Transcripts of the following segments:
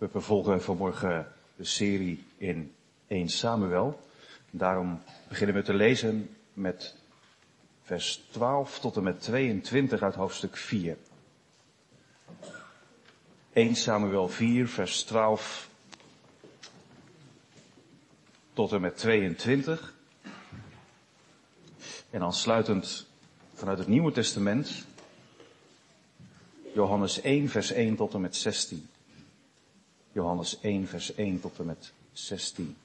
We vervolgen vanmorgen de serie in 1 Samuel. Daarom beginnen we te lezen met vers 12 tot en met 22 uit hoofdstuk 4. 1 Samuel 4, vers 12 tot en met 22. En dan sluitend vanuit het Nieuwe Testament Johannes 1, vers 1 tot en met 16. Johannes 1, vers 1 tot en met 16.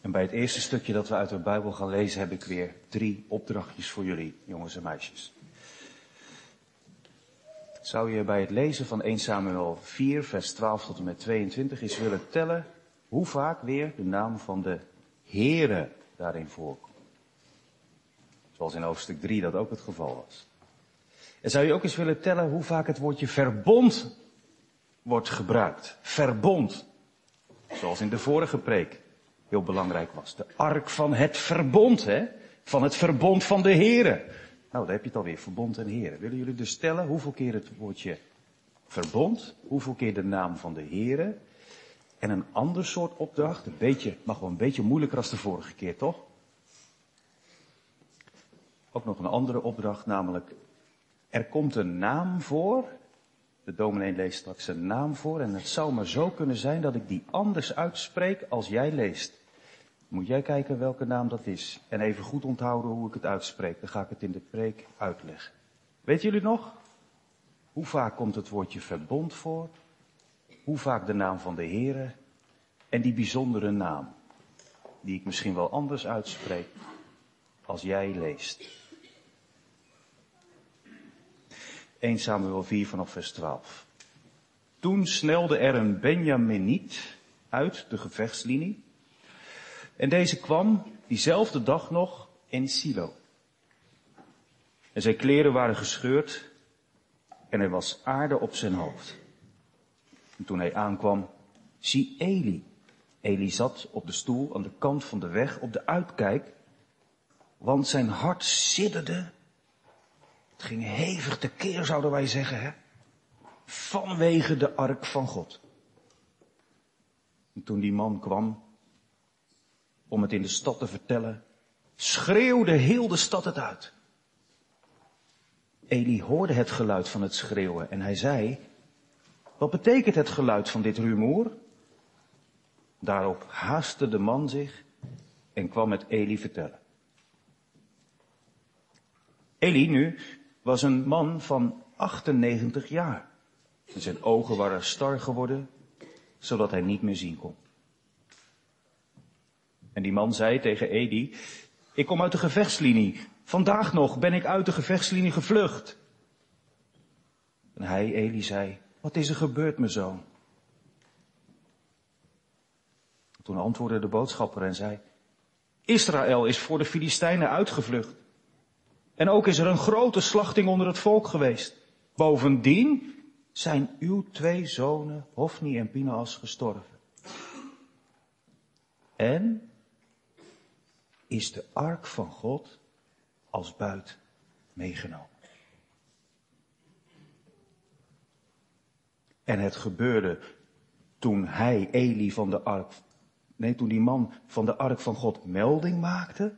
En bij het eerste stukje dat we uit de Bijbel gaan lezen heb ik weer drie opdrachtjes voor jullie, jongens en meisjes. Zou je bij het lezen van 1 Samuel 4, vers 12 tot en met 22 eens willen tellen hoe vaak weer de naam van de Heere daarin voorkomt? Zoals in hoofdstuk 3 dat ook het geval was. En zou je ook eens willen tellen hoe vaak het woordje verbond wordt gebruikt? Verbond. Zoals in de vorige preek heel belangrijk was. De ark van het verbond, hè? Van het verbond van de Heren. Nou, daar heb je het alweer, verbond en Heren. Willen jullie dus tellen hoeveel keer het woordje verbond, hoeveel keer de naam van de Heren en een ander soort opdracht, een beetje, mag wel een beetje moeilijker als de vorige keer, toch? Ook nog een andere opdracht, namelijk er komt een naam voor. De dominee leest straks een naam voor en het zou maar zo kunnen zijn dat ik die anders uitspreek als jij leest. Moet jij kijken welke naam dat is en even goed onthouden hoe ik het uitspreek. Dan ga ik het in de preek uitleggen. Weet jullie nog? Hoe vaak komt het woordje verbond voor? Hoe vaak de naam van de Heere? En die bijzondere naam, die ik misschien wel anders uitspreek als jij leest. 1 Samuel 4 vanaf vers 12. Toen snelde er een Benjaminiet uit de gevechtslinie. En deze kwam diezelfde dag nog in Silo. En zijn kleren waren gescheurd en er was aarde op zijn hoofd. En toen hij aankwam, zie Eli. Eli zat op de stoel aan de kant van de weg op de uitkijk, want zijn hart sidderde het ging hevig tekeer, zouden wij zeggen, hè? Vanwege de ark van God. En toen die man kwam om het in de stad te vertellen, schreeuwde heel de stad het uit. Eli hoorde het geluid van het schreeuwen en hij zei, wat betekent het geluid van dit rumoer? Daarop haastte de man zich en kwam het Eli vertellen. Eli nu was een man van 98 jaar. En zijn ogen waren star geworden, zodat hij niet meer zien kon. En die man zei tegen Edi, ik kom uit de gevechtslinie. Vandaag nog ben ik uit de gevechtslinie gevlucht. En hij, Eli, zei, wat is er gebeurd, mijn zoon? Toen antwoordde de boodschapper en zei, Israël is voor de Filistijnen uitgevlucht. En ook is er een grote slachting onder het volk geweest. Bovendien zijn uw twee zonen, Hofni en Pinaas, gestorven. En is de ark van God als buit meegenomen. En het gebeurde toen hij, Eli van de ark, nee, toen die man van de ark van God melding maakte,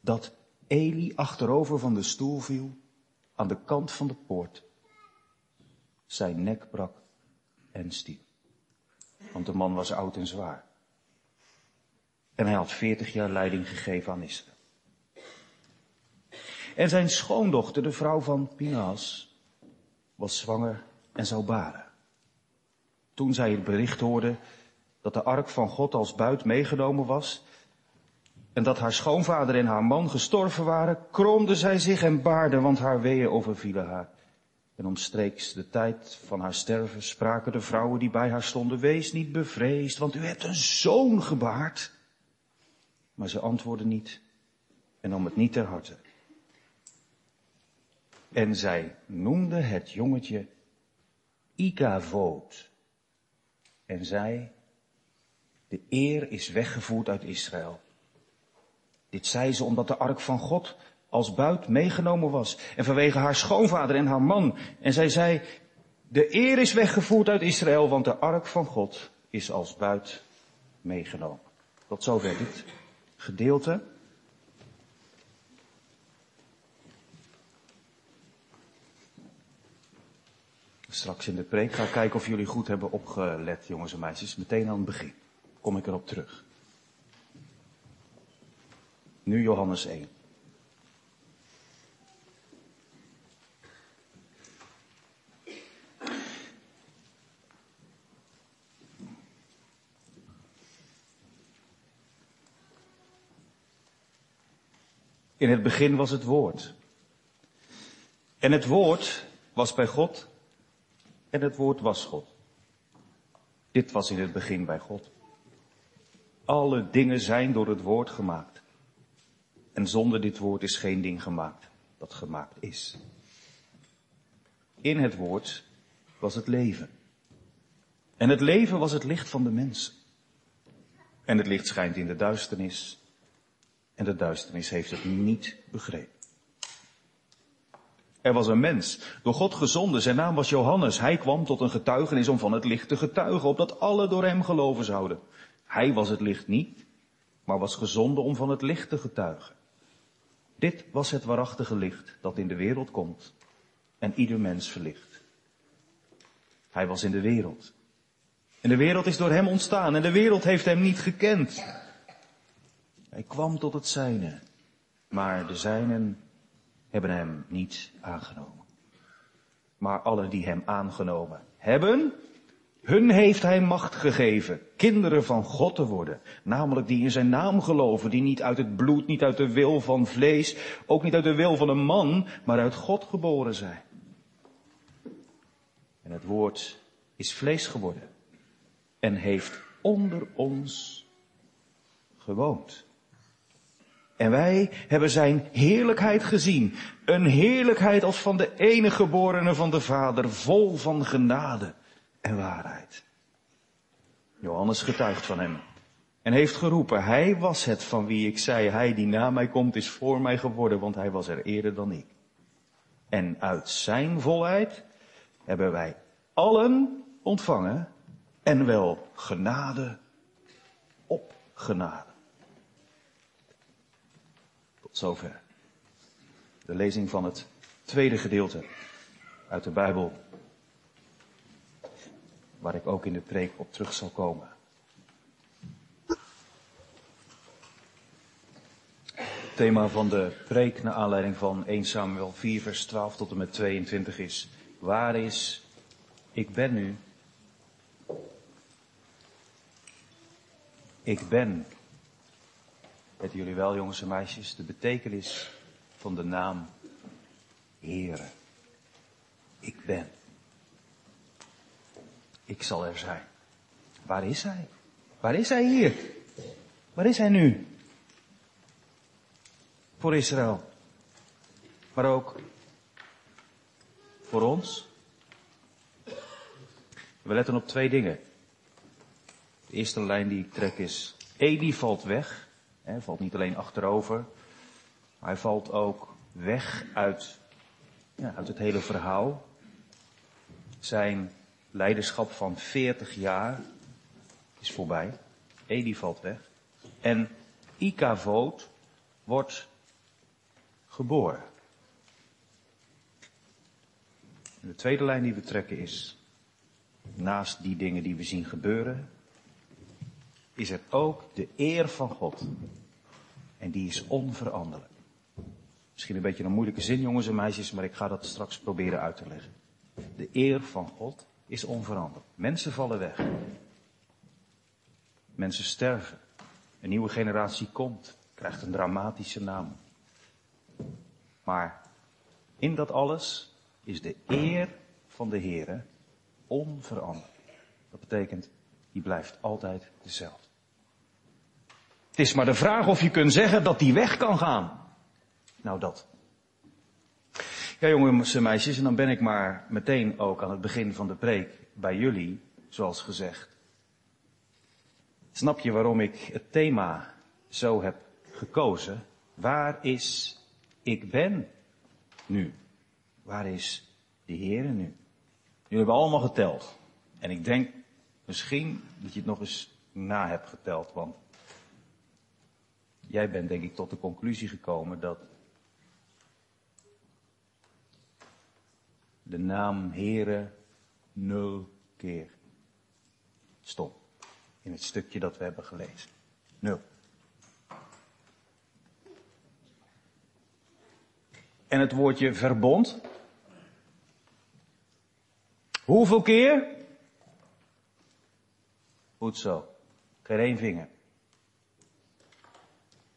dat Eli achterover van de stoel viel, aan de kant van de poort. Zijn nek brak en stiep. Want de man was oud en zwaar. En hij had veertig jaar leiding gegeven aan Israël. En zijn schoondochter, de vrouw van Pinaas, was zwanger en zou baren. Toen zij het bericht hoorde dat de ark van God als buit meegenomen was, en dat haar schoonvader en haar man gestorven waren, kromde zij zich en baarde, want haar weeën overvielen haar. En omstreeks de tijd van haar sterven spraken de vrouwen die bij haar stonden, wees niet bevreesd, want u hebt een zoon gebaard. Maar ze antwoordde niet en nam het niet ter harte. En zij noemde het jongetje Ikavoot. En zei, de eer is weggevoerd uit Israël. Dit zei ze omdat de ark van God als buit meegenomen was. En vanwege haar schoonvader en haar man. En zij zei, de eer is weggevoerd uit Israël, want de ark van God is als buit meegenomen. Tot zover dit gedeelte. Straks in de preek ga ik kijken of jullie goed hebben opgelet, jongens en meisjes. Meteen aan het begin. Kom ik erop terug. Nu Johannes 1. In het begin was het woord. En het woord was bij God en het woord was God. Dit was in het begin bij God. Alle dingen zijn door het woord gemaakt. En zonder dit woord is geen ding gemaakt dat gemaakt is. In het woord was het leven. En het leven was het licht van de mens. En het licht schijnt in de duisternis. En de duisternis heeft het niet begrepen. Er was een mens, door God gezonden, zijn naam was Johannes. Hij kwam tot een getuigenis om van het licht te getuigen, opdat alle door hem geloven zouden. Hij was het licht niet, maar was gezonden om van het licht te getuigen. Dit was het waarachtige licht dat in de wereld komt en ieder mens verlicht. Hij was in de wereld. En de wereld is door hem ontstaan en de wereld heeft hem niet gekend. Hij kwam tot het zijne, maar de zijnen hebben hem niet aangenomen. Maar alle die hem aangenomen hebben, hun heeft hij macht gegeven, kinderen van God te worden. Namelijk die in zijn naam geloven, die niet uit het bloed, niet uit de wil van vlees, ook niet uit de wil van een man, maar uit God geboren zijn. En het woord is vlees geworden en heeft onder ons gewoond. En wij hebben zijn heerlijkheid gezien. Een heerlijkheid als van de enige geborene van de Vader, vol van genade en waarheid. Johannes getuigt van hem en heeft geroepen, hij was het van wie ik zei, hij die na mij komt is voor mij geworden, want hij was er eerder dan ik. En uit zijn volheid hebben wij allen ontvangen en wel genade op genade. Tot zover. De lezing van het tweede gedeelte uit de Bijbel, waar ik ook in de preek op terug zal komen. Het thema van de preek naar aanleiding van 1 Samuel 4 vers 12 tot en met 22 is, waar is ik ben nu? Ik ben Weten jullie wel, jongens en meisjes, de betekenis van de naam Heere. Ik ben. Ik zal er zijn. Waar is hij? Waar is hij hier? Waar is hij nu? Voor Israël. Maar ook voor ons. We letten op twee dingen. De eerste lijn die ik trek is, Eli valt weg. Hij valt niet alleen achterover, maar hij valt ook weg uit, ja, uit het hele verhaal. Zijn leiderschap van 40 jaar is voorbij. Edi valt weg. En Ikavoot wordt geboren. En de tweede lijn die we trekken is, naast die dingen die we zien gebeuren, is er ook de eer van God. En die is onveranderlijk. Misschien een beetje een moeilijke zin, jongens en meisjes, maar ik ga dat straks proberen uit te leggen. De eer van God is onveranderlijk. Mensen vallen weg. Mensen sterven. Een nieuwe generatie komt, krijgt een dramatische naam. Maar in dat alles is de eer van de Heer onveranderlijk. Dat betekent, die blijft altijd dezelfde. Het is maar de vraag of je kunt zeggen dat die weg kan gaan. Nou dat. Ja jongens en meisjes, en dan ben ik maar meteen ook aan het begin van de preek bij jullie, zoals gezegd. Snap je waarom ik het thema zo heb gekozen? Waar is ik ben nu? Waar is de Heere nu? Jullie hebben allemaal geteld. En ik denk misschien dat je het nog eens na hebt geteld, want jij bent denk ik tot de conclusie gekomen dat de naam Heere nul keer stond. In het stukje dat we hebben gelezen. Nul. En het woordje verbond. Hoeveel keer? Goed zo. Geen één vinger.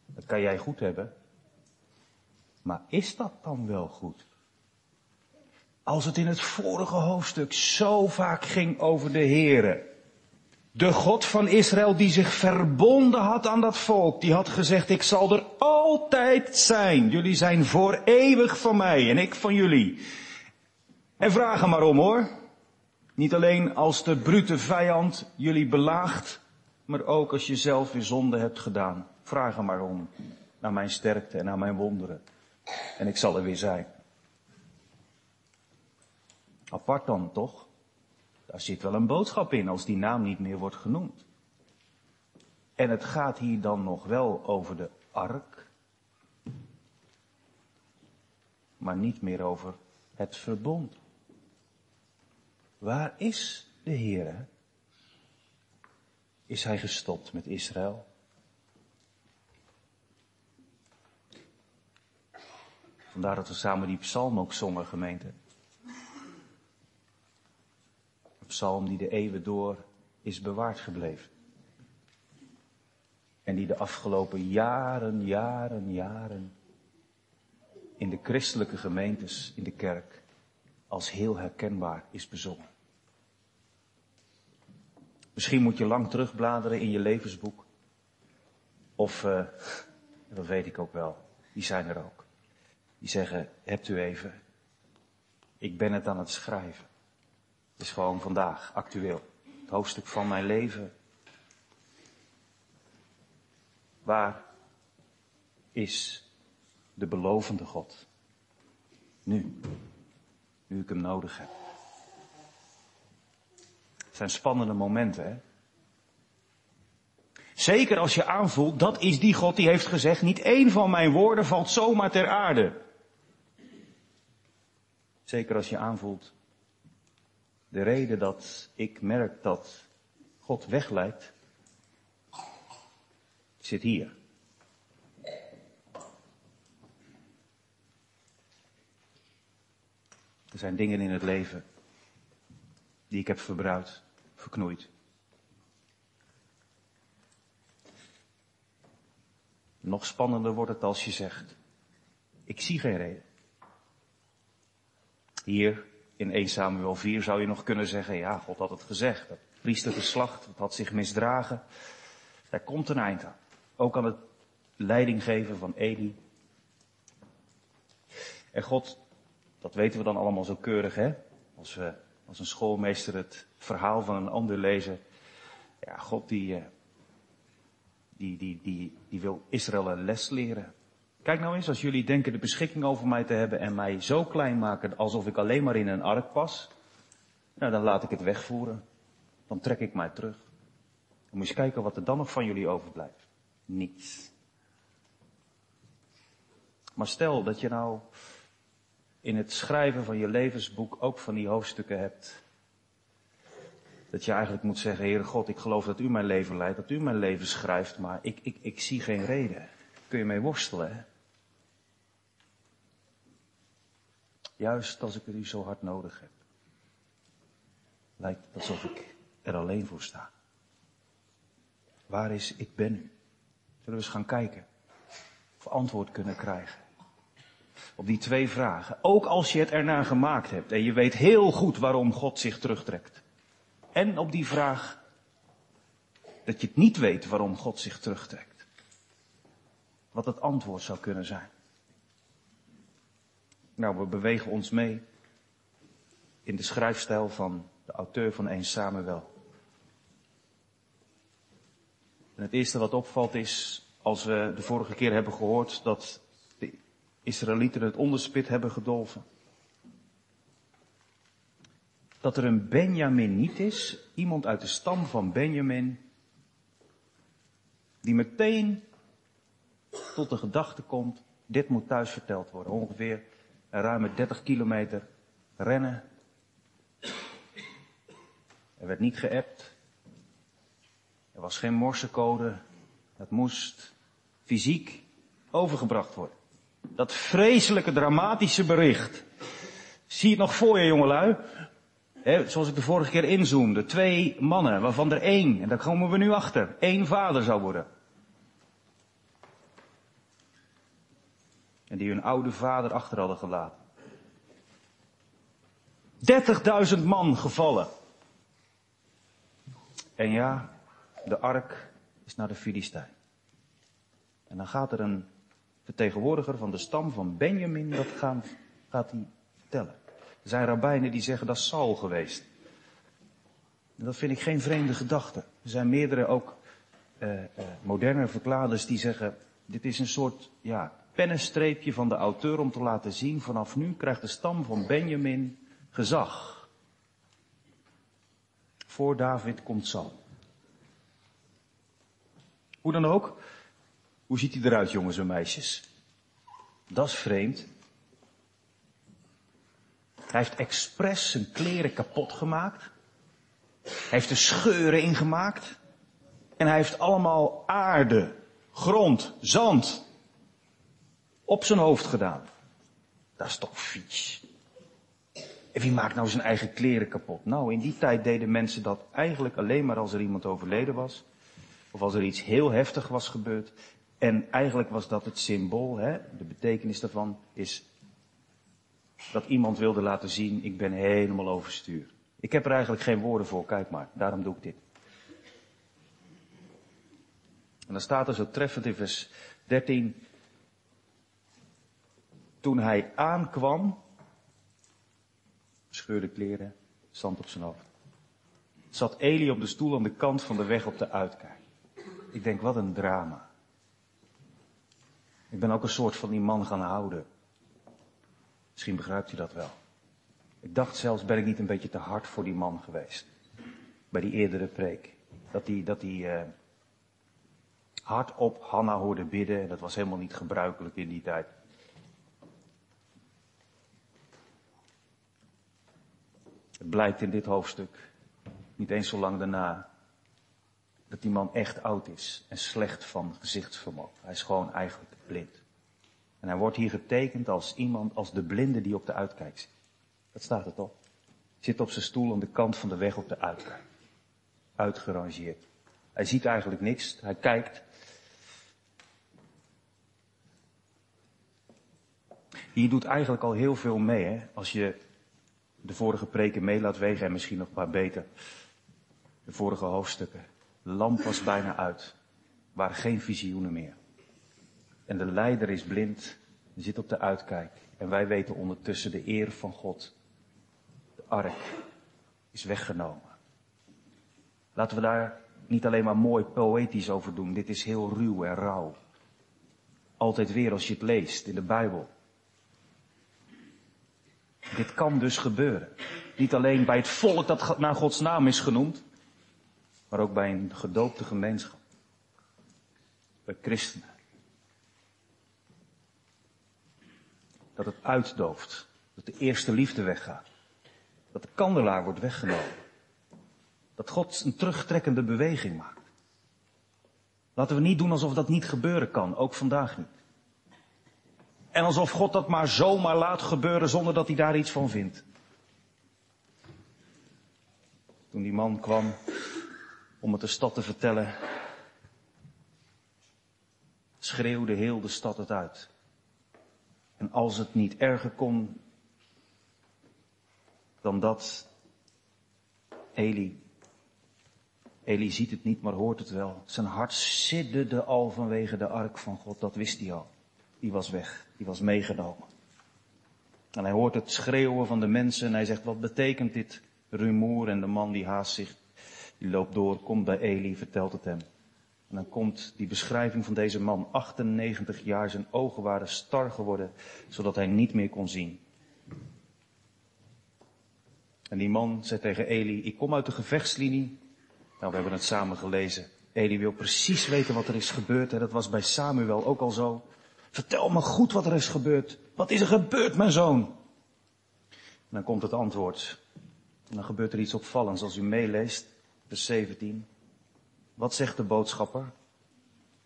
Dat kan jij goed hebben. Maar is dat dan wel goed? Als het in het vorige hoofdstuk zo vaak ging over de Here. De God van Israël die zich verbonden had aan dat volk. Die had gezegd, ik zal er altijd zijn. Jullie zijn voor eeuwig van mij en ik van jullie. En vraag er maar om hoor. Niet alleen als de brute vijand jullie belaagt, maar ook als je zelf weer zonde hebt gedaan. Vraag er maar om. Naar mijn sterkte en naar mijn wonderen. En ik zal er weer zijn. Apart dan toch? Daar zit wel een boodschap in als die naam niet meer wordt genoemd. En het gaat hier dan nog wel over de ark, maar niet meer over het verbond. Waar is de Heer? Is hij gestopt met Israël? Vandaar dat we samen die psalm ook zongen, gemeente. Een psalm die de eeuwen door is bewaard gebleven. En die de afgelopen jaren, jaren, jaren in de christelijke gemeentes, in de kerk, als heel herkenbaar is bezongen. Misschien moet je lang terugbladeren in je levensboek. Of, uh, dat weet ik ook wel, die zijn er ook. Die zeggen, hebt u even, ik ben het aan het schrijven. Is gewoon vandaag, actueel. Het hoofdstuk van mijn leven. Waar is de belovende God? Nu. Nu ik hem nodig heb. Het zijn spannende momenten, hè? Zeker als je aanvoelt, dat is die God die heeft gezegd, niet één van mijn woorden valt zomaar ter aarde. Zeker als je aanvoelt, de reden dat ik merk dat God wegleidt, zit hier. Er zijn dingen in het leven die ik heb verbruikt, verknoeid. Nog spannender wordt het als je zegt, ik zie geen reden. Hier in 1 Samuel 4 zou je nog kunnen zeggen, ja, God had het gezegd. Dat priestergeslacht, dat had zich misdragen. Daar komt een eind aan. Ook aan het leidinggeven van Eli. En God dat weten we dan allemaal zo keurig, hè? Als we als een schoolmeester het verhaal van een ander lezen. Ja, God die, eh, die, die, die, die wil Israël een les leren. Kijk nou eens, als jullie denken de beschikking over mij te hebben en mij zo klein maken alsof ik alleen maar in een ark pas. Nou, dan laat ik het wegvoeren. Dan trek ik mij terug. Dan moet je kijken wat er dan nog van jullie overblijft. Niets. Maar stel dat je nou in het schrijven van je levensboek ook van die hoofdstukken hebt. Dat je eigenlijk moet zeggen, Heere God, ik geloof dat u mijn leven leidt, dat u mijn leven schrijft, maar ik, ik, ik zie geen reden. Kun je mee worstelen, hè? Juist als ik er u zo hard nodig heb. Lijkt het alsof ik er alleen voor sta. Waar is ik ben u? Zullen we eens gaan kijken of antwoord kunnen krijgen op die twee vragen. Ook als je het ernaar gemaakt hebt en je weet heel goed waarom God zich terugtrekt. En op die vraag dat je het niet weet waarom God zich terugtrekt. Wat het antwoord zou kunnen zijn. Nou, we bewegen ons mee in de schrijfstijl van de auteur van 1 Samuel. En het eerste wat opvalt is, als we de vorige keer hebben gehoord dat Israëlieten het onderspit hebben gedolven. Dat er een Benjamin niet is, iemand uit de stam van Benjamin, die meteen tot de gedachte komt, dit moet thuis verteld worden. Ongeveer een ruime 30 kilometer rennen. Er werd niet geappt. Er was geen morsecode. Het moest fysiek overgebracht worden. Dat vreselijke, dramatische bericht. Zie het nog voor je, jongelui? Zoals ik de vorige keer inzoomde. Twee mannen, waarvan er één, en daar komen we nu achter, één vader zou worden. En die hun oude vader achter hadden gelaten. 30.000 man gevallen. En ja, de ark is naar de Filistijn. En dan gaat er een vertegenwoordiger van de stam van Benjamin, dat gaan, gaat hij vertellen. Er zijn rabbijnen die zeggen dat is Saul geweest. En dat vind ik geen vreemde gedachte. Er zijn meerdere ook uh, uh, moderne verklaarders die zeggen, dit is een soort ja, pennenstreepje van de auteur om te laten zien, vanaf nu krijgt de stam van Benjamin gezag. Voor David komt Saul. Hoe dan ook, hoe ziet hij eruit, jongens en meisjes? Dat is vreemd. Hij heeft expres zijn kleren kapot gemaakt. Hij heeft er scheuren in gemaakt. En hij heeft allemaal aarde, grond, zand op zijn hoofd gedaan. Dat is toch vies. En wie maakt nou zijn eigen kleren kapot? Nou, in die tijd deden mensen dat eigenlijk alleen maar als er iemand overleden was. Of als er iets heel heftig was gebeurd. En eigenlijk was dat het symbool, hè? de betekenis daarvan is dat iemand wilde laten zien, ik ben helemaal overstuur. Ik heb er eigenlijk geen woorden voor, kijk maar, daarom doe ik dit. En dan staat er zo treffend in vers 13, toen hij aankwam, scheurde kleren, zand op zijn hoofd, zat Eli op de stoel aan de kant van de weg op de uitkijk. Ik denk, wat een drama. Ik ben ook een soort van die man gaan houden. Misschien begrijpt u dat wel. Ik dacht zelfs, ben ik niet een beetje te hard voor die man geweest? Bij die eerdere preek. Dat hij, dat hij uh, hardop Hanna hoorde bidden. Dat was helemaal niet gebruikelijk in die tijd. Het blijkt in dit hoofdstuk, niet eens zo lang daarna, dat die man echt oud is en slecht van gezichtsvermogen. Hij is gewoon eigenlijk blind. En hij wordt hier getekend als iemand, als de blinde die op de uitkijk zit. Dat staat er toch? Zit op zijn stoel aan de kant van de weg op de uitkijk. Uitgerangeerd. Hij ziet eigenlijk niks, hij kijkt. Hier doet eigenlijk al heel veel mee, hè? Als je de vorige preken mee laat wegen en misschien nog een paar beter. De vorige hoofdstukken. Lamp was bijna uit. Waren geen visioenen meer. En de leider is blind, zit op de uitkijk. En wij weten ondertussen de eer van God. De ark is weggenomen. Laten we daar niet alleen maar mooi poëtisch over doen. Dit is heel ruw en rauw. Altijd weer als je het leest in de Bijbel. Dit kan dus gebeuren. Niet alleen bij het volk dat naar Gods naam is genoemd, maar ook bij een gedoopte gemeenschap. Bij christenen. Dat het uitdooft. Dat de eerste liefde weggaat. Dat de kandelaar wordt weggenomen. Dat God een terugtrekkende beweging maakt. Laten we niet doen alsof dat niet gebeuren kan, ook vandaag niet. En alsof God dat maar zomaar laat gebeuren zonder dat hij daar iets van vindt. Toen die man kwam om het de stad te vertellen, schreeuwde heel de stad het uit. En als het niet erger kon dan dat, Eli, Eli ziet het niet, maar hoort het wel. Zijn hart sidderde al vanwege de ark van God, dat wist hij al. Die was weg, die was meegenomen. En hij hoort het schreeuwen van de mensen en hij zegt, wat betekent dit rumoer? En de man die haast zich, die loopt door, komt bij Eli, vertelt het hem. En dan komt die beschrijving van deze man, 98 jaar, zijn ogen waren star geworden, zodat hij niet meer kon zien. En die man zei tegen Eli, ik kom uit de gevechtslinie. Nou, we hebben het samen gelezen. Eli wil precies weten wat er is gebeurd. En dat was bij Samuel ook al zo. Vertel me goed wat er is gebeurd. Wat is er gebeurd, mijn zoon? En dan komt het antwoord. En dan gebeurt er iets opvallends als u meeleest, vers 17. Wat zegt de boodschapper?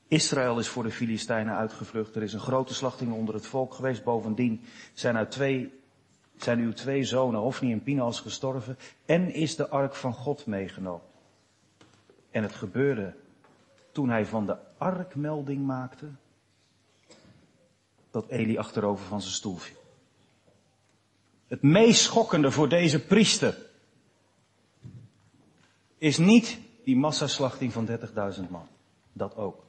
Israël is voor de Filistijnen uitgevlucht. Er is een grote slachting onder het volk geweest. Bovendien zijn, uit twee, zijn uw twee zonen, Hofni en Pinhas, gestorven. En is de ark van God meegenomen. En het gebeurde toen hij van de ark melding maakte, dat Eli achterover van zijn stoel viel. Het meest schokkende voor deze priester is niet die massaslachting van 30.000 man. Dat ook.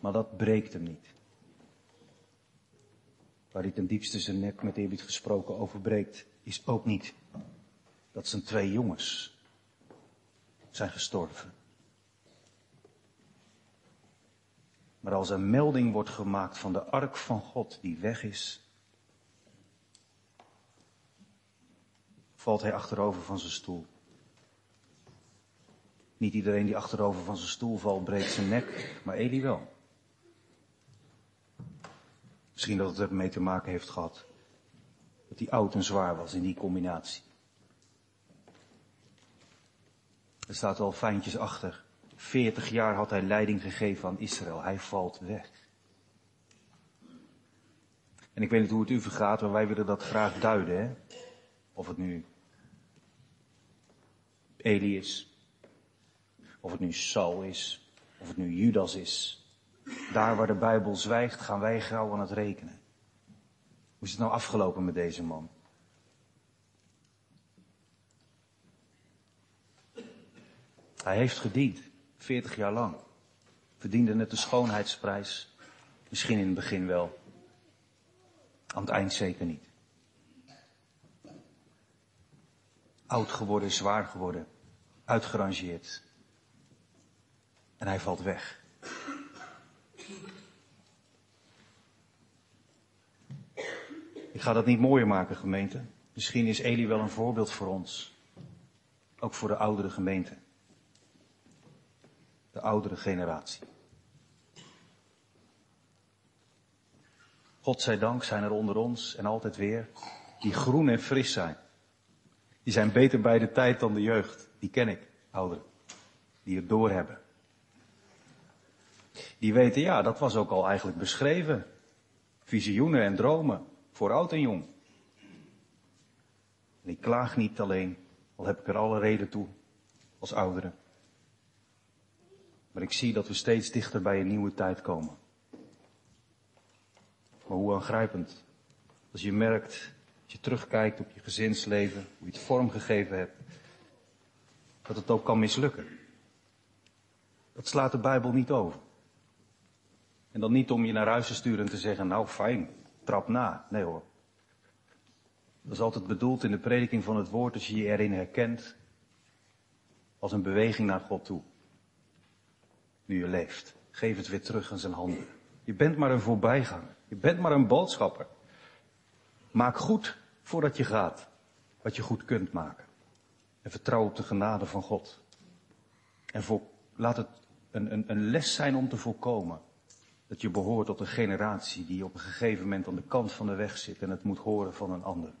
Maar dat breekt hem niet. Waar hij ten diepste zijn nek met eerbied gesproken overbreekt, is ook niet dat zijn twee jongens zijn gestorven. Maar als er melding wordt gemaakt van de ark van God die weg is, valt hij achterover van zijn stoel. Niet iedereen die achterover van zijn stoel valt breekt zijn nek, maar Eli wel. Misschien dat het ermee te maken heeft gehad dat hij oud en zwaar was in die combinatie. Er staat al fijntjes achter. 40 jaar had hij leiding gegeven aan Israël. Hij valt weg. En ik weet niet hoe het u vergaat, maar wij willen dat graag duiden. Hè? Of het nu Eli is, of het nu Saul is, of het nu Judas is. Daar waar de Bijbel zwijgt, gaan wij gauw aan het rekenen. Hoe is het nou afgelopen met deze man? Hij heeft gediend, 40 jaar lang. Verdiende net de schoonheidsprijs. Misschien in het begin wel. Aan het eind zeker niet. Oud geworden, zwaar geworden. Uitgerangeerd. En hij valt weg. Ik ga dat niet mooier maken, gemeente. Misschien is Eli wel een voorbeeld voor ons. Ook voor de oudere gemeente de oudere generatie. God zij dank zijn er onder ons en altijd weer die groen en fris zijn. Die zijn beter bij de tijd dan de jeugd. Die ken ik, ouderen. Die het doorhebben. Die weten, ja, dat was ook al eigenlijk beschreven. Visioenen en dromen, voor oud en jong. En ik klaag niet alleen, al heb ik er alle reden toe, als ouderen. Maar ik zie dat we steeds dichter bij een nieuwe tijd komen. Maar hoe aangrijpend. Als je merkt, als je terugkijkt op je gezinsleven, hoe je het vormgegeven hebt, dat het ook kan mislukken. Dat slaat de Bijbel niet over. En dan niet om je naar huis te sturen en te zeggen, nou fijn, trap na. Nee hoor. Dat is altijd bedoeld in de prediking van het woord als je je erin herkent als een beweging naar God toe nu je leeft. Geef het weer terug in zijn handen. Je bent maar een voorbijganger. Je bent maar een boodschapper. Maak goed voordat je gaat wat je goed kunt maken. En vertrouw op de genade van God. En voor, laat het een, een, een les zijn om te voorkomen dat je behoort tot een generatie die op een gegeven moment aan de kant van de weg zit en het moet horen van een ander.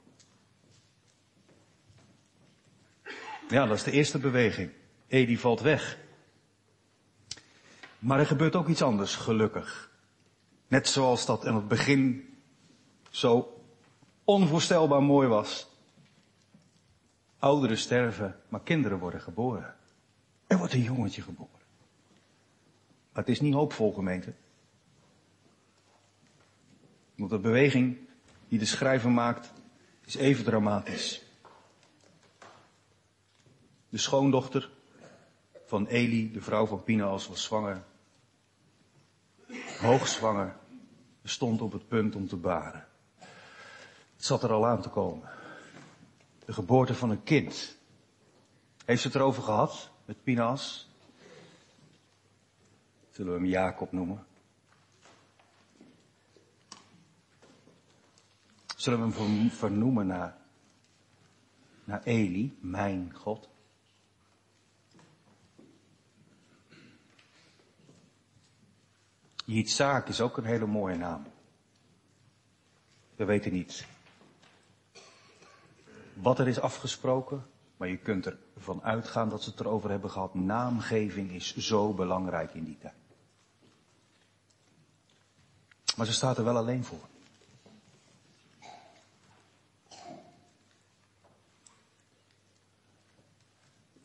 Ja, dat is de eerste beweging. Edi valt weg. Maar er gebeurt ook iets anders, gelukkig. Net zoals dat in het begin zo onvoorstelbaar mooi was. Ouderen sterven, maar kinderen worden geboren. Er wordt een jongetje geboren. Maar het is niet hoopvol, gemeente. Want de beweging die de schrijver maakt, is even dramatisch. De schoondochter van Eli, de vrouw van Pinaas, was zwanger hoogzwanger, stond op het punt om te baren. Het zat er al aan te komen. De geboorte van een kind. Heeft ze het erover gehad met Pinas? Zullen we hem Jacob noemen? Zullen we hem vernoemen naar, naar Eli, mijn God? Yitzhak is ook een hele mooie naam. We weten niet wat er is afgesproken, maar je kunt ervan uitgaan dat ze het erover hebben gehad. Naamgeving is zo belangrijk in die tijd. Maar ze staat er wel alleen voor.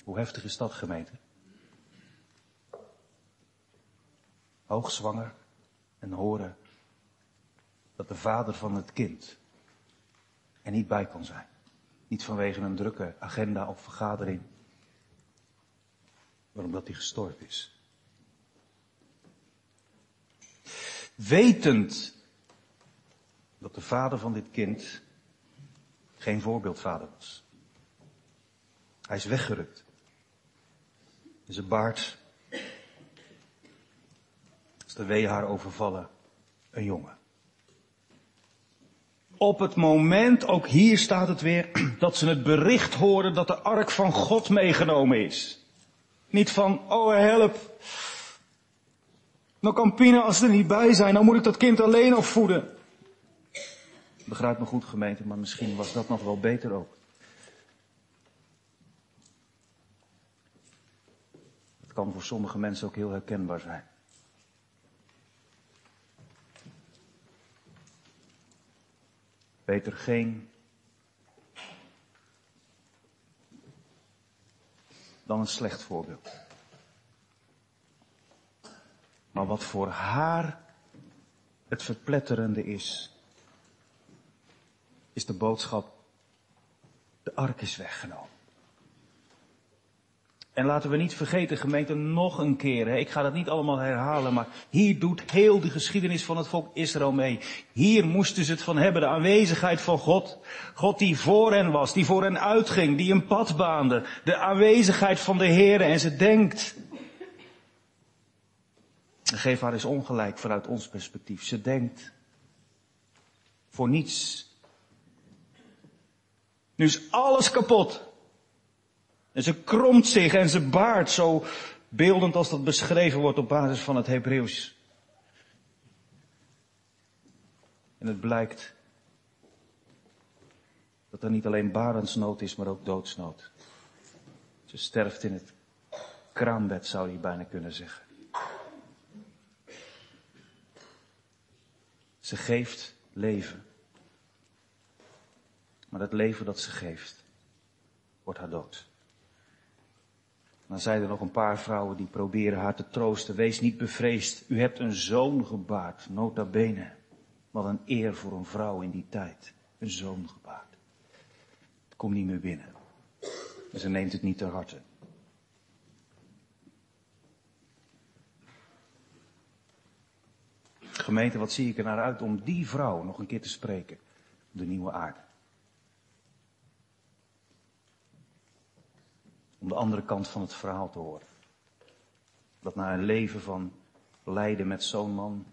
Hoe heftig is dat gemeente? Hoogzwanger en horen dat de vader van het kind er niet bij kan zijn. Niet vanwege een drukke agenda of vergadering, maar omdat hij gestorven is. Wetend dat de vader van dit kind geen voorbeeldvader was. Hij is weggerukt. Zijn baard de wee haar overvallen een jongen. Op het moment, ook hier staat het weer, dat ze het bericht horen dat de ark van God meegenomen is. Niet van, oh help. Nou kan Pina als ze er niet bij zijn, dan moet ik dat kind alleen opvoeden. Begrijp me goed gemeente, maar misschien was dat nog wel beter ook. Het kan voor sommige mensen ook heel herkenbaar zijn. Beter geen dan een slecht voorbeeld. Maar wat voor haar het verpletterende is, is de boodschap, de ark is weggenomen. En laten we niet vergeten, gemeente, nog een keer. Hè. Ik ga dat niet allemaal herhalen, maar hier doet heel de geschiedenis van het volk Israël mee. Hier moesten ze het van hebben, de aanwezigheid van God. God die voor hen was, die voor hen uitging, die een pad baande. De aanwezigheid van de Heer en ze denkt. En geef haar eens ongelijk vanuit ons perspectief. Ze denkt voor niets. Nu is alles kapot. En ze kromt zich en ze baart zo beeldend als dat beschreven wordt op basis van het Hebreeuws. En het blijkt dat er niet alleen barensnood is, maar ook doodsnood. Ze sterft in het kraambed, zou je bijna kunnen zeggen. Ze geeft leven. Maar het leven dat ze geeft, wordt haar dood. Dan zijn er nog een paar vrouwen die proberen haar te troosten. Wees niet bevreesd. U hebt een zoon gebaard, nota bene. Wat een eer voor een vrouw in die tijd. Een zoon gebaard. Het komt niet meer binnen. En ze neemt het niet ter harte. Gemeente, wat zie ik er naar uit om die vrouw nog een keer te spreken. De nieuwe aarde. Om de andere kant van het verhaal te horen. Dat na een leven van lijden met zo'n man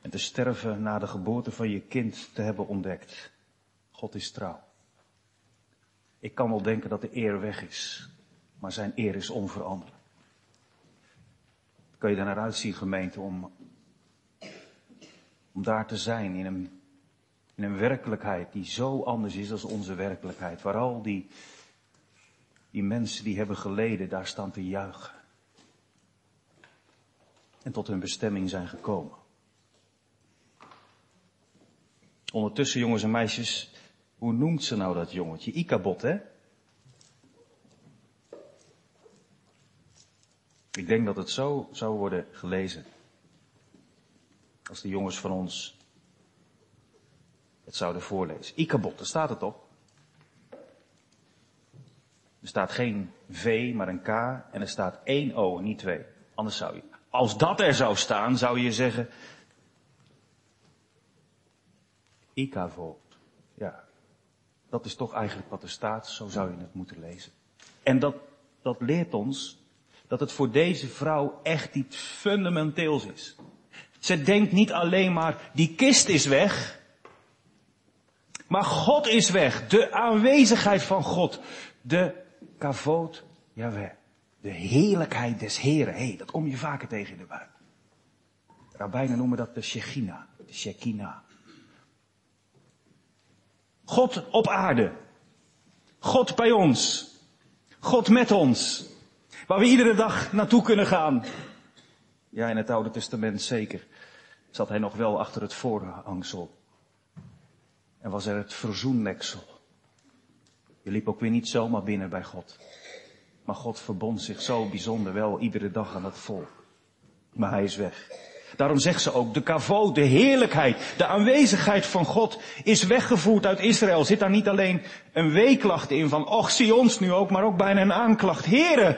en te sterven na de geboorte van je kind te hebben ontdekt. God is trouw. Ik kan wel denken dat de eer weg is, maar zijn eer is onveranderlijk. Kan je daar naar uitzien, gemeente, om, om daar te zijn in een in een werkelijkheid die zo anders is dan onze werkelijkheid. Waar al die, die mensen die hebben geleden daar staan te juichen. En tot hun bestemming zijn gekomen. Ondertussen, jongens en meisjes, hoe noemt ze nou dat jongetje? Ikabot, hè? Ik denk dat het zo zou worden gelezen. Als de jongens van ons het zouden voorlezen. Ikabot, daar staat het op. Er staat geen V, maar een K en er staat één O niet twee. Anders zou je, als dat er zou staan, zou je zeggen, Ikavot. Ja, dat is toch eigenlijk wat er staat, zo zou je het moeten lezen. En dat, dat leert ons dat het voor deze vrouw echt iets fundamenteels is. Ze denkt niet alleen maar, die kist is weg. Maar God is weg. De aanwezigheid van God. De kavoot Jawel. De heerlijkheid des Heren. Hey, dat kom je vaker tegen in de Bijbel. Rabbijnen noemen dat de Shekinah. De Shekinah. God op aarde. God bij ons. God met ons. Waar we iedere dag naartoe kunnen gaan. Ja, in het Oude Testament zeker. Zat hij nog wel achter het voorhangsel. En was er het verzoenleksel. Je liep ook weer niet zomaar binnen bij God. Maar God verbond zich zo bijzonder wel iedere dag aan het volk. Maar hij is weg. Daarom zegt ze ook, de kavod, de heerlijkheid, de aanwezigheid van God is weggevoerd uit Israël. Zit daar niet alleen een weeklacht in van, och zie ons nu ook, maar ook bijna een aanklacht. Heren,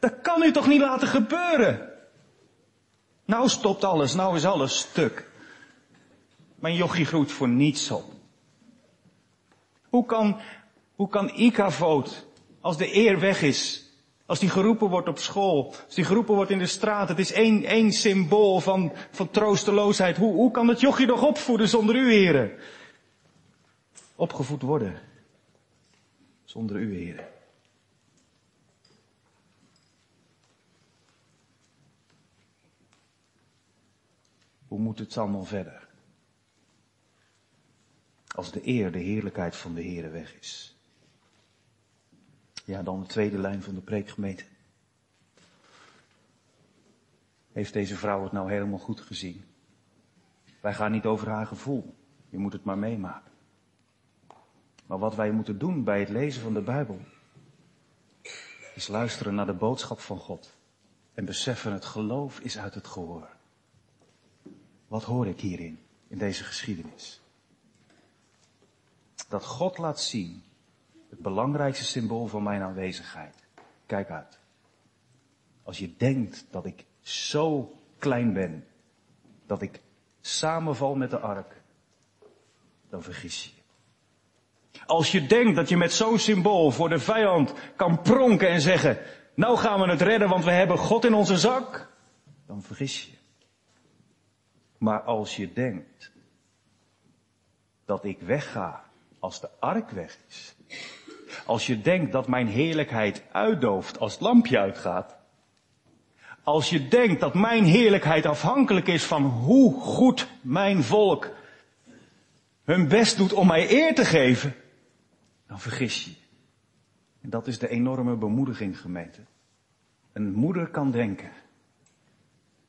dat kan u toch niet laten gebeuren? Nou stopt alles, nou is alles stuk. Mijn jochie groeit voor niets op. Hoe kan, hoe kan Ikavoot, als de eer weg is, als die geroepen wordt op school, als die geroepen wordt in de straat, het is één, één symbool van, van troosteloosheid. Hoe, hoe kan het jochie nog opvoeden zonder u, heren? Opgevoed worden zonder u, heren. Hoe moet het allemaal verder? Als de eer, de heerlijkheid van de Heere weg is. Ja, dan de tweede lijn van de preekgemeente. Heeft deze vrouw het nou helemaal goed gezien? Wij gaan niet over haar gevoel. Je moet het maar meemaken. Maar wat wij moeten doen bij het lezen van de Bijbel, is luisteren naar de boodschap van God. En beseffen het geloof is uit het gehoor. Wat hoor ik hierin, in deze geschiedenis? Dat God laat zien het belangrijkste symbool van mijn aanwezigheid. Kijk uit. Als je denkt dat ik zo klein ben, dat ik samenval met de ark, dan vergis je je. Als je denkt dat je met zo'n symbool voor de vijand kan pronken en zeggen, nou gaan we het redden, want we hebben God in onze zak, dan vergis je. Maar als je denkt dat ik wegga als de ark weg is, als je denkt dat mijn heerlijkheid uitdooft als het lampje uitgaat. Als je denkt dat mijn heerlijkheid afhankelijk is van hoe goed mijn volk hun best doet om mij eer te geven, dan vergis je. En dat is de enorme bemoediging, gemeente. Een moeder kan denken,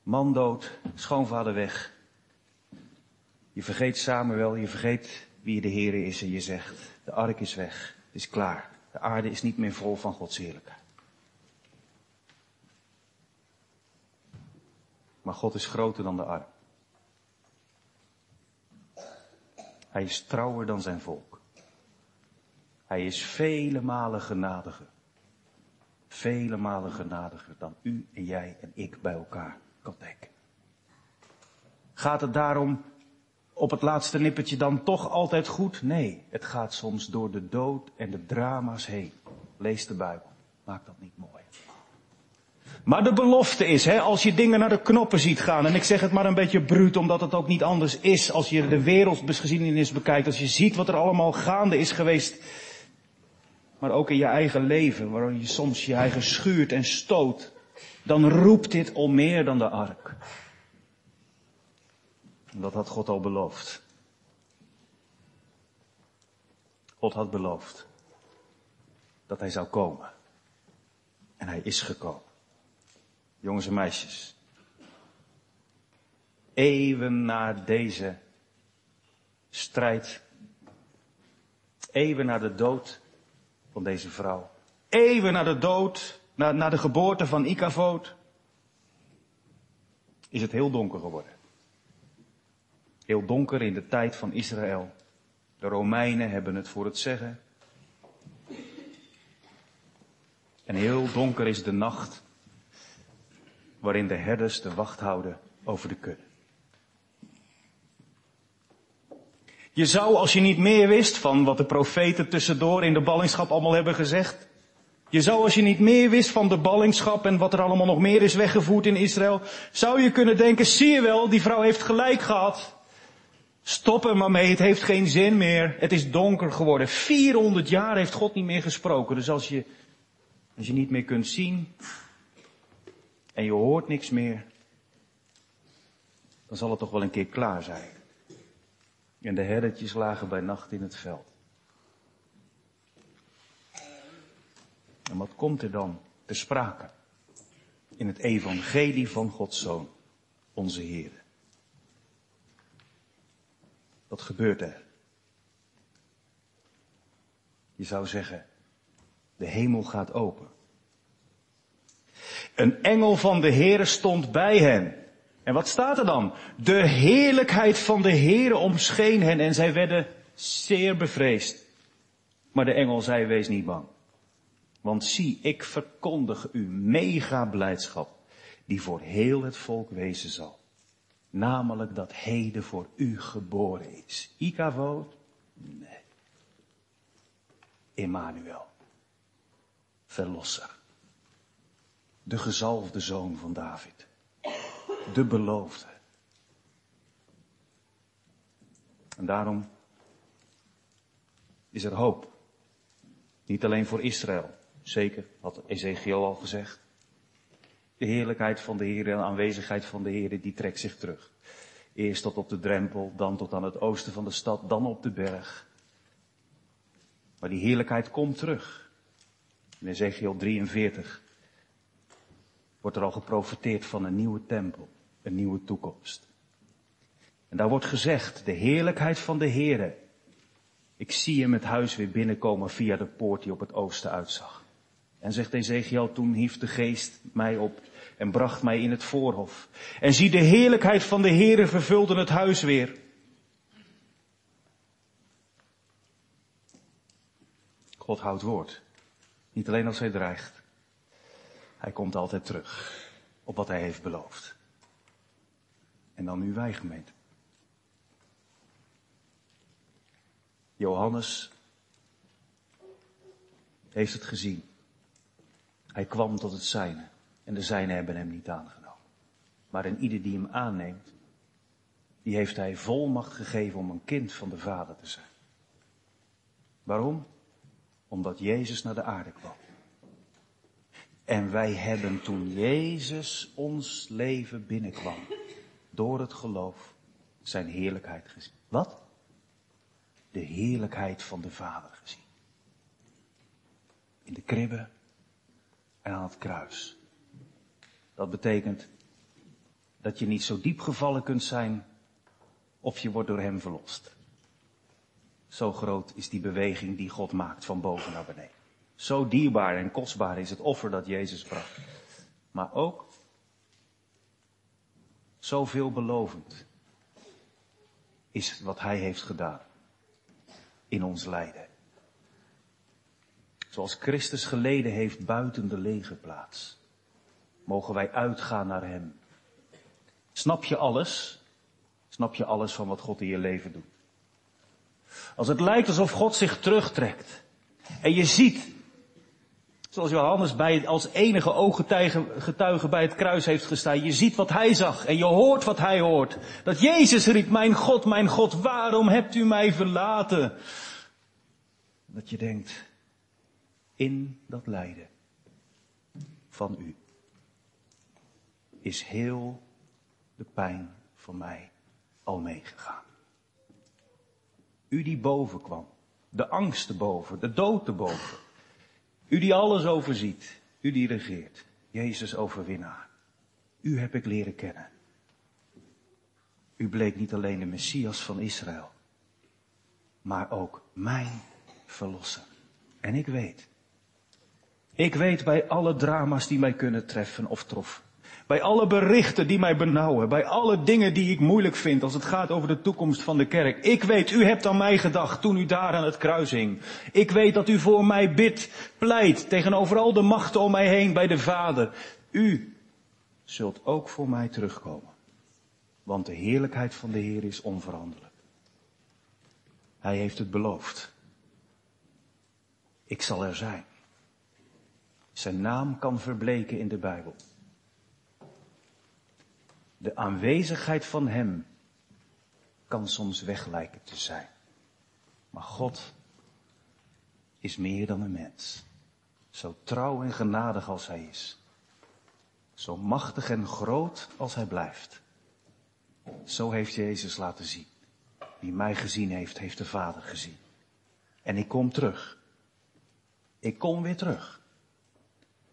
man dood, schoonvader weg. Je vergeet Samuel, je vergeet wie de Heer is en je zegt, de ark is weg is klaar. De aarde is niet meer vol van Gods heerlijkheid. Maar God is groter dan de arm. Hij is trouwer dan zijn volk. Hij is vele malen genadiger. Vele malen genadiger dan u en jij en ik bij elkaar kan denken. Gaat het daarom op het laatste nippertje dan toch altijd goed? Nee, het gaat soms door de dood en de drama's heen. Lees de Bijbel. Maak dat niet mooi. Maar de belofte is, hè, als je dingen naar de knoppen ziet gaan, en ik zeg het maar een beetje bruut, omdat het ook niet anders is, als je de wereldgeschiedenis bekijkt, als je ziet wat er allemaal gaande is geweest, maar ook in je eigen leven, waarin je soms je eigen schuurt en stoot, dan roept dit om meer dan de ark. Dat had God al beloofd. God had beloofd dat hij zou komen. En hij is gekomen. Jongens en meisjes. Eeuwen na deze strijd. Eeuwen na de dood van deze vrouw. Eeuwen na de dood, na, na de geboorte van Ikavoot. Is het heel donker geworden. Heel donker in de tijd van Israël. De Romeinen hebben het voor het zeggen. En heel donker is de nacht waarin de herders de wacht houden over de kudde. Je zou, als je niet meer wist van wat de profeten tussendoor in de ballingschap allemaal hebben gezegd, Je zou als je niet meer wist van de ballingschap en wat er allemaal nog meer is weggevoerd in Israël, zou je kunnen denken, zie je wel, die vrouw heeft gelijk gehad. Stop er maar mee, het heeft geen zin meer. Het is donker geworden. 400 jaar heeft God niet meer gesproken. Dus als je, als je niet meer kunt zien en je hoort niks meer, dan zal het toch wel een keer klaar zijn. En de herdertjes lagen bij nacht in het veld. En wat komt er dan te sprake in het evangelie van Gods Zoon, onze Heer? Wat gebeurt er? Je zou zeggen, de hemel gaat open. Een engel van de Heere stond bij hen. En wat staat er dan? De heerlijkheid van de Heere omscheen hen en zij werden zeer bevreesd. Maar de engel zei, wees niet bang. Want zie, ik verkondig u mega blijdschap die voor heel het volk wezen zal. Namelijk dat heden voor u geboren is. Ikavod? Nee. Emmanuel. Verlosser. De gezalfde zoon van David. De beloofde. En daarom is er hoop. Niet alleen voor Israël. Zeker, had Ezekiel al gezegd. De heerlijkheid van de Heer en de aanwezigheid van de Heer, die trekt zich terug. Eerst tot op de drempel, dan tot aan het oosten van de stad, dan op de berg. Maar die heerlijkheid komt terug. In Ezekiel 43 wordt er al geprofiteerd van een nieuwe tempel, een nieuwe toekomst. En daar wordt gezegd, de heerlijkheid van de Heere. Ik zie hem het huis weer binnenkomen via de poort die op het oosten uitzag. En zegt Ezekiel, toen hief de geest mij op en bracht mij in het voorhof. En zie de heerlijkheid van de Heere vervulde het huis weer. God houdt woord. Niet alleen als hij dreigt. Hij komt altijd terug op wat hij heeft beloofd. En dan nu wij gemeente. Johannes heeft het gezien. Hij kwam tot het zijne en de zijnen hebben hem niet aangenomen. Maar in ieder die hem aanneemt, die heeft hij volmacht gegeven om een kind van de Vader te zijn. Waarom? Omdat Jezus naar de aarde kwam. En wij hebben toen Jezus ons leven binnenkwam, door het geloof, zijn heerlijkheid gezien. Wat? De heerlijkheid van de Vader gezien. In de kribbe en aan het kruis. Dat betekent dat je niet zo diep gevallen kunt zijn of je wordt door hem verlost. Zo groot is die beweging die God maakt van boven naar beneden. Zo dierbaar en kostbaar is het offer dat Jezus bracht. Maar ook zo veelbelovend is wat hij heeft gedaan in ons lijden. Zoals Christus geleden heeft buiten de lege plaats, mogen wij uitgaan naar Hem. Snap je alles? Snap je alles van wat God in je leven doet? Als het lijkt alsof God zich terugtrekt en je ziet, zoals Johannes bij, als enige ooggetuige bij het kruis heeft gestaan, je ziet wat hij zag en je hoort wat hij hoort. Dat Jezus riep, mijn God, mijn God, waarom hebt u mij verlaten? Dat je denkt, in dat lijden van u is heel de pijn van mij al meegegaan. U die boven kwam, de angst te boven, de dood te boven. U die alles overziet, u die regeert, Jezus overwinnaar. U heb ik leren kennen. U bleek niet alleen de Messias van Israël, maar ook mijn verlosser. En ik weet, ik weet bij alle drama's die mij kunnen treffen of troffen. Bij alle berichten die mij benauwen. Bij alle dingen die ik moeilijk vind als het gaat over de toekomst van de kerk. Ik weet, u hebt aan mij gedacht toen u daar aan het kruis hing. Ik weet dat u voor mij bidt, pleit tegenover al de machten om mij heen bij de Vader. U zult ook voor mij terugkomen. Want de heerlijkheid van de Heer is onveranderlijk. Hij heeft het beloofd. Ik zal er zijn. Zijn naam kan verbleken in de Bijbel. De aanwezigheid van Hem kan soms weg lijken te zijn. Maar God is meer dan een mens. Zo trouw en genadig als Hij is. Zo machtig en groot als Hij blijft. Zo heeft Jezus laten zien. Wie mij gezien heeft, heeft de Vader gezien. En ik kom terug. Ik kom weer terug.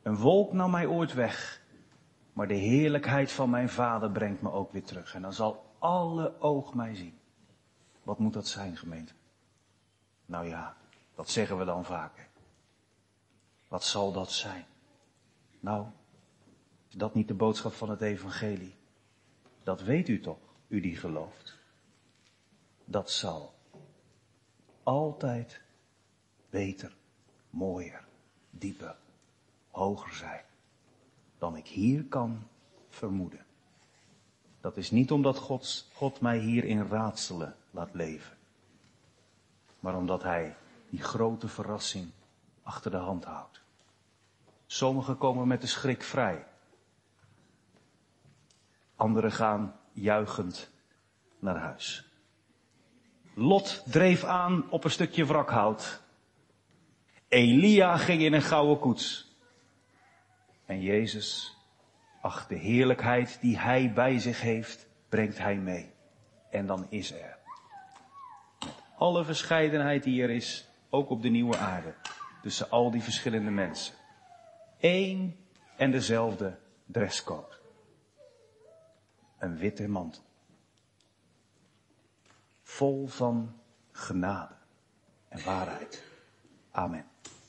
Een wolk nam mij ooit weg. Maar de heerlijkheid van mijn Vader brengt me ook weer terug. En dan zal alle oog mij zien. Wat moet dat zijn, gemeente? Nou ja, dat zeggen we dan vaker. Wat zal dat zijn? Nou, is dat niet de boodschap van het evangelie? Dat weet u toch, u die gelooft. Dat zal altijd beter, mooier, dieper, hoger zijn dan ik hier kan vermoeden. Dat is niet omdat God, mij hier in raadselen laat leven, maar omdat Hij die grote verrassing achter de hand houdt. Sommigen komen met de schrik vrij. Anderen gaan juichend naar huis. Lot dreef aan op een stukje wrakhout. Elia ging in een gouden koets. En Jezus, ach de heerlijkheid die hij bij zich heeft, brengt hij mee. En dan is er. Alle verscheidenheid die er is, ook op de nieuwe aarde, tussen al die verschillende mensen. Eén en dezelfde dresscode. Een witte mantel. Vol van genade en waarheid. Amen.